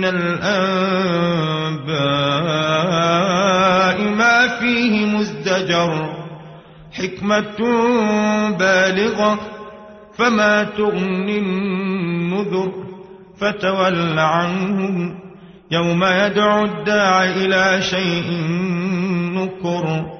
من الأنباء ما فيه مزدجر حكمة بالغة فما تغني النذر فتول عنهم يوم يدعو الداع إلى شيء نكر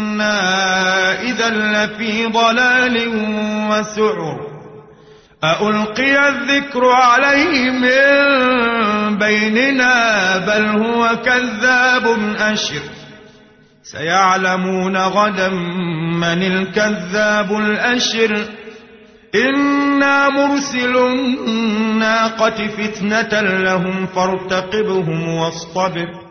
إذا لفي ضلال وسعر ألقي الذكر عليه من بيننا بل هو كذاب أشر سيعلمون غدا من الكذاب الأشر إنا مرسل الناقة فتنة لهم فارتقبهم واصطبر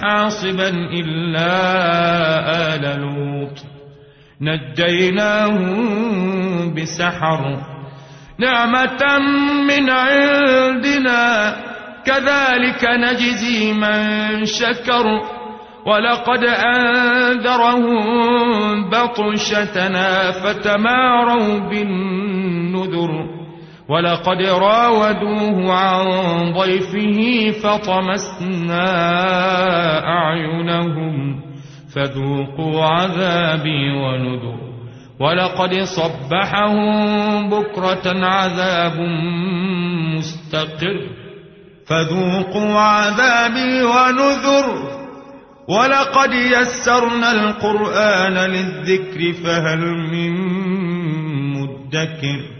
حاصبا إلا آل لوط. نجيناهم بسحر. نعمة من عندنا. كذلك نجزي من شكر. ولقد أنذرهم بطشتنا فتماروا بالنذر. ولقد راودوه عن ضيفه فطمسنا أعينهم فذوقوا عذابي ونذر. ولقد صبحهم بكرة عذاب مستقر. فذوقوا عذابي ونذر. ولقد يسرنا القرآن للذكر فهل من مدكر.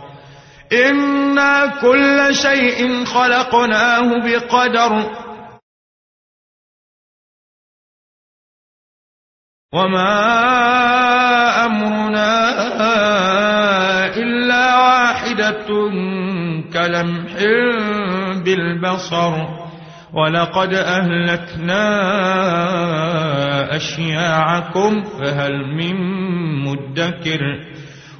إنا كل شيء خلقناه بقدر وما أمرنا إلا واحدة كلمح بالبصر ولقد أهلكنا أشياعكم فهل من مدكر